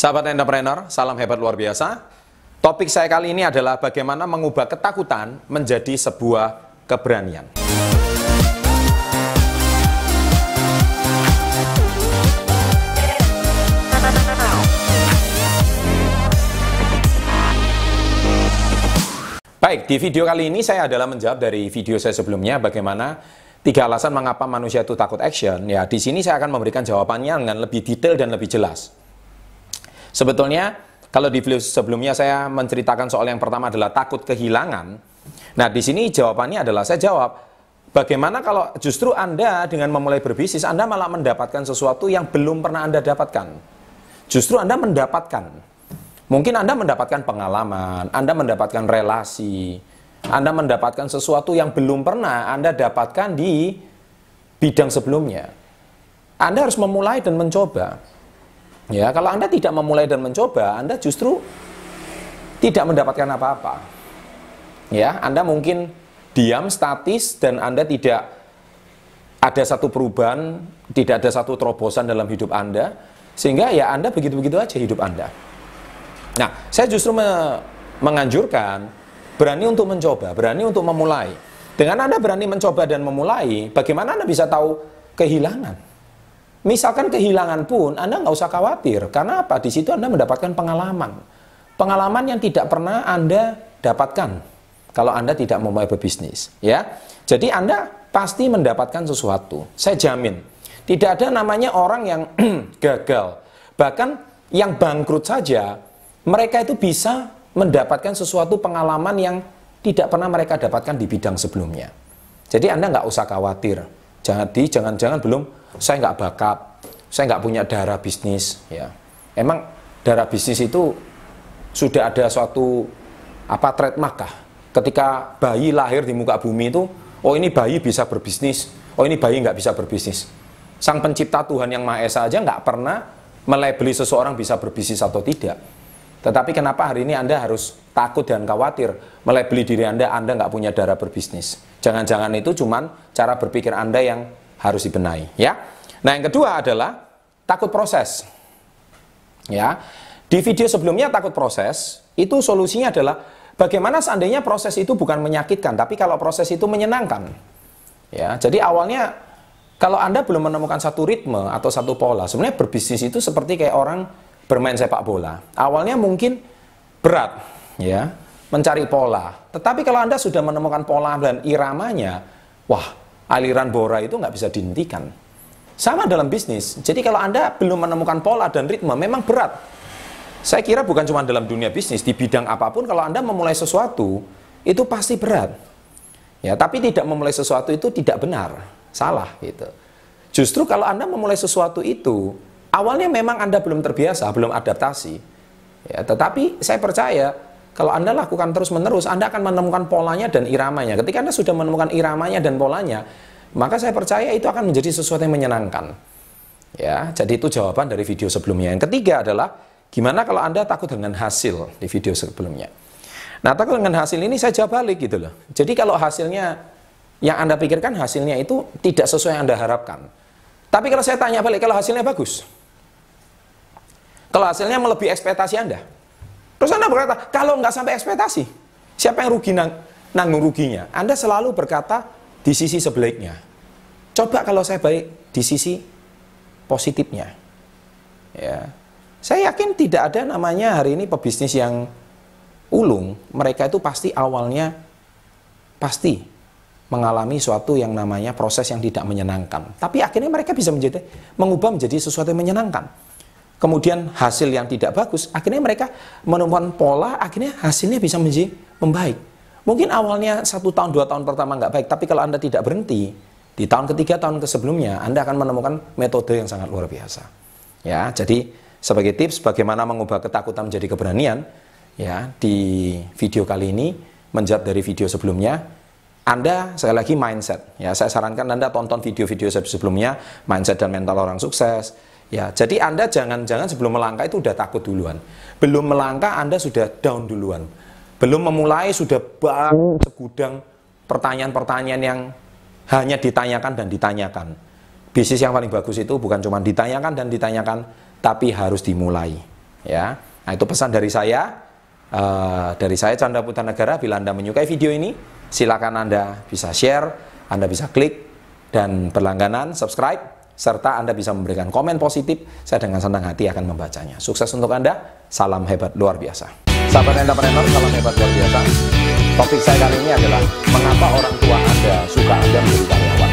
Sahabat entrepreneur, salam hebat luar biasa. Topik saya kali ini adalah bagaimana mengubah ketakutan menjadi sebuah keberanian. Baik, di video kali ini saya adalah menjawab dari video saya sebelumnya bagaimana tiga alasan mengapa manusia itu takut action. Ya, di sini saya akan memberikan jawabannya dengan lebih detail dan lebih jelas. Sebetulnya kalau di video sebelumnya saya menceritakan soal yang pertama adalah takut kehilangan. Nah, di sini jawabannya adalah saya jawab bagaimana kalau justru Anda dengan memulai berbisnis Anda malah mendapatkan sesuatu yang belum pernah Anda dapatkan. Justru Anda mendapatkan. Mungkin Anda mendapatkan pengalaman, Anda mendapatkan relasi, Anda mendapatkan sesuatu yang belum pernah Anda dapatkan di bidang sebelumnya. Anda harus memulai dan mencoba. Ya, kalau Anda tidak memulai dan mencoba, Anda justru tidak mendapatkan apa-apa. Ya, Anda mungkin diam, statis, dan Anda tidak ada satu perubahan, tidak ada satu terobosan dalam hidup Anda, sehingga ya Anda begitu-begitu aja hidup Anda. Nah, saya justru me menganjurkan berani untuk mencoba, berani untuk memulai. Dengan Anda berani mencoba dan memulai, bagaimana Anda bisa tahu kehilangan? Misalkan kehilangan pun, Anda nggak usah khawatir. Karena apa? Di situ Anda mendapatkan pengalaman. Pengalaman yang tidak pernah Anda dapatkan kalau Anda tidak memulai berbisnis. Ya, Jadi Anda pasti mendapatkan sesuatu. Saya jamin. Tidak ada namanya orang yang gagal. Bahkan yang bangkrut saja, mereka itu bisa mendapatkan sesuatu pengalaman yang tidak pernah mereka dapatkan di bidang sebelumnya. Jadi Anda nggak usah khawatir. Jadi jangan-jangan belum saya nggak bakat, saya nggak punya darah bisnis, ya. Emang darah bisnis itu sudah ada suatu apa trademark kah? Ketika bayi lahir di muka bumi itu, oh ini bayi bisa berbisnis, oh ini bayi nggak bisa berbisnis. Sang pencipta Tuhan yang Maha Esa aja nggak pernah melebeli seseorang bisa berbisnis atau tidak. Tetapi kenapa hari ini Anda harus takut dan khawatir melebeli diri Anda, Anda nggak punya darah berbisnis. Jangan-jangan itu cuman cara berpikir Anda yang harus dibenahi ya. Nah, yang kedua adalah takut proses. Ya. Di video sebelumnya takut proses, itu solusinya adalah bagaimana seandainya proses itu bukan menyakitkan, tapi kalau proses itu menyenangkan. Ya, jadi awalnya kalau Anda belum menemukan satu ritme atau satu pola, sebenarnya berbisnis itu seperti kayak orang bermain sepak bola. Awalnya mungkin berat, ya, mencari pola. Tetapi kalau Anda sudah menemukan pola dan iramanya, wah, aliran bora itu nggak bisa dihentikan. Sama dalam bisnis. Jadi kalau Anda belum menemukan pola dan ritme, memang berat. Saya kira bukan cuma dalam dunia bisnis, di bidang apa pun kalau Anda memulai sesuatu, itu pasti berat. Ya, tapi tidak memulai sesuatu itu tidak benar, salah gitu. Justru kalau Anda memulai sesuatu itu, awalnya memang Anda belum terbiasa, belum adaptasi. Ya, tetapi saya percaya kalau Anda lakukan terus-menerus, Anda akan menemukan polanya dan iramanya. Ketika Anda sudah menemukan iramanya dan polanya, maka saya percaya itu akan menjadi sesuatu yang menyenangkan. Ya, jadi itu jawaban dari video sebelumnya. Yang ketiga adalah gimana kalau Anda takut dengan hasil di video sebelumnya. Nah, takut dengan hasil ini saya jawab balik gitu loh. Jadi kalau hasilnya yang Anda pikirkan hasilnya itu tidak sesuai yang Anda harapkan. Tapi kalau saya tanya balik, kalau hasilnya bagus, kalau hasilnya melebihi ekspektasi Anda, Terus Anda berkata, kalau nggak sampai ekspektasi, siapa yang rugi nang nanggung ruginya? Anda selalu berkata di sisi sebaliknya. Coba kalau saya baik di sisi positifnya. Ya. Saya yakin tidak ada namanya hari ini pebisnis yang ulung. Mereka itu pasti awalnya pasti mengalami suatu yang namanya proses yang tidak menyenangkan. Tapi akhirnya mereka bisa menjadi mengubah menjadi sesuatu yang menyenangkan kemudian hasil yang tidak bagus, akhirnya mereka menemukan pola, akhirnya hasilnya bisa menjadi membaik. Mungkin awalnya satu tahun, dua tahun pertama nggak baik, tapi kalau Anda tidak berhenti, di tahun ketiga, tahun ke sebelumnya, Anda akan menemukan metode yang sangat luar biasa. Ya, jadi sebagai tips bagaimana mengubah ketakutan menjadi keberanian, ya di video kali ini menjawab dari video sebelumnya, anda sekali lagi mindset. Ya, saya sarankan Anda tonton video-video sebelumnya, mindset dan mental orang sukses, Ya, jadi Anda jangan-jangan sebelum melangkah itu udah takut duluan. Belum melangkah Anda sudah down duluan. Belum memulai sudah bang segudang pertanyaan-pertanyaan yang hanya ditanyakan dan ditanyakan. Bisnis yang paling bagus itu bukan cuma ditanyakan dan ditanyakan, tapi harus dimulai. Ya, nah itu pesan dari saya. Uh, dari saya Chandra Putra Negara, bila Anda menyukai video ini, silakan Anda bisa share, Anda bisa klik dan berlangganan, subscribe, serta Anda bisa memberikan komen positif. Saya dengan senang hati akan membacanya. Sukses untuk Anda, salam hebat luar biasa. Sahabat entrepreneur, salam hebat luar biasa. Topik saya kali ini adalah mengapa orang tua Anda suka Anda menjadi karyawan.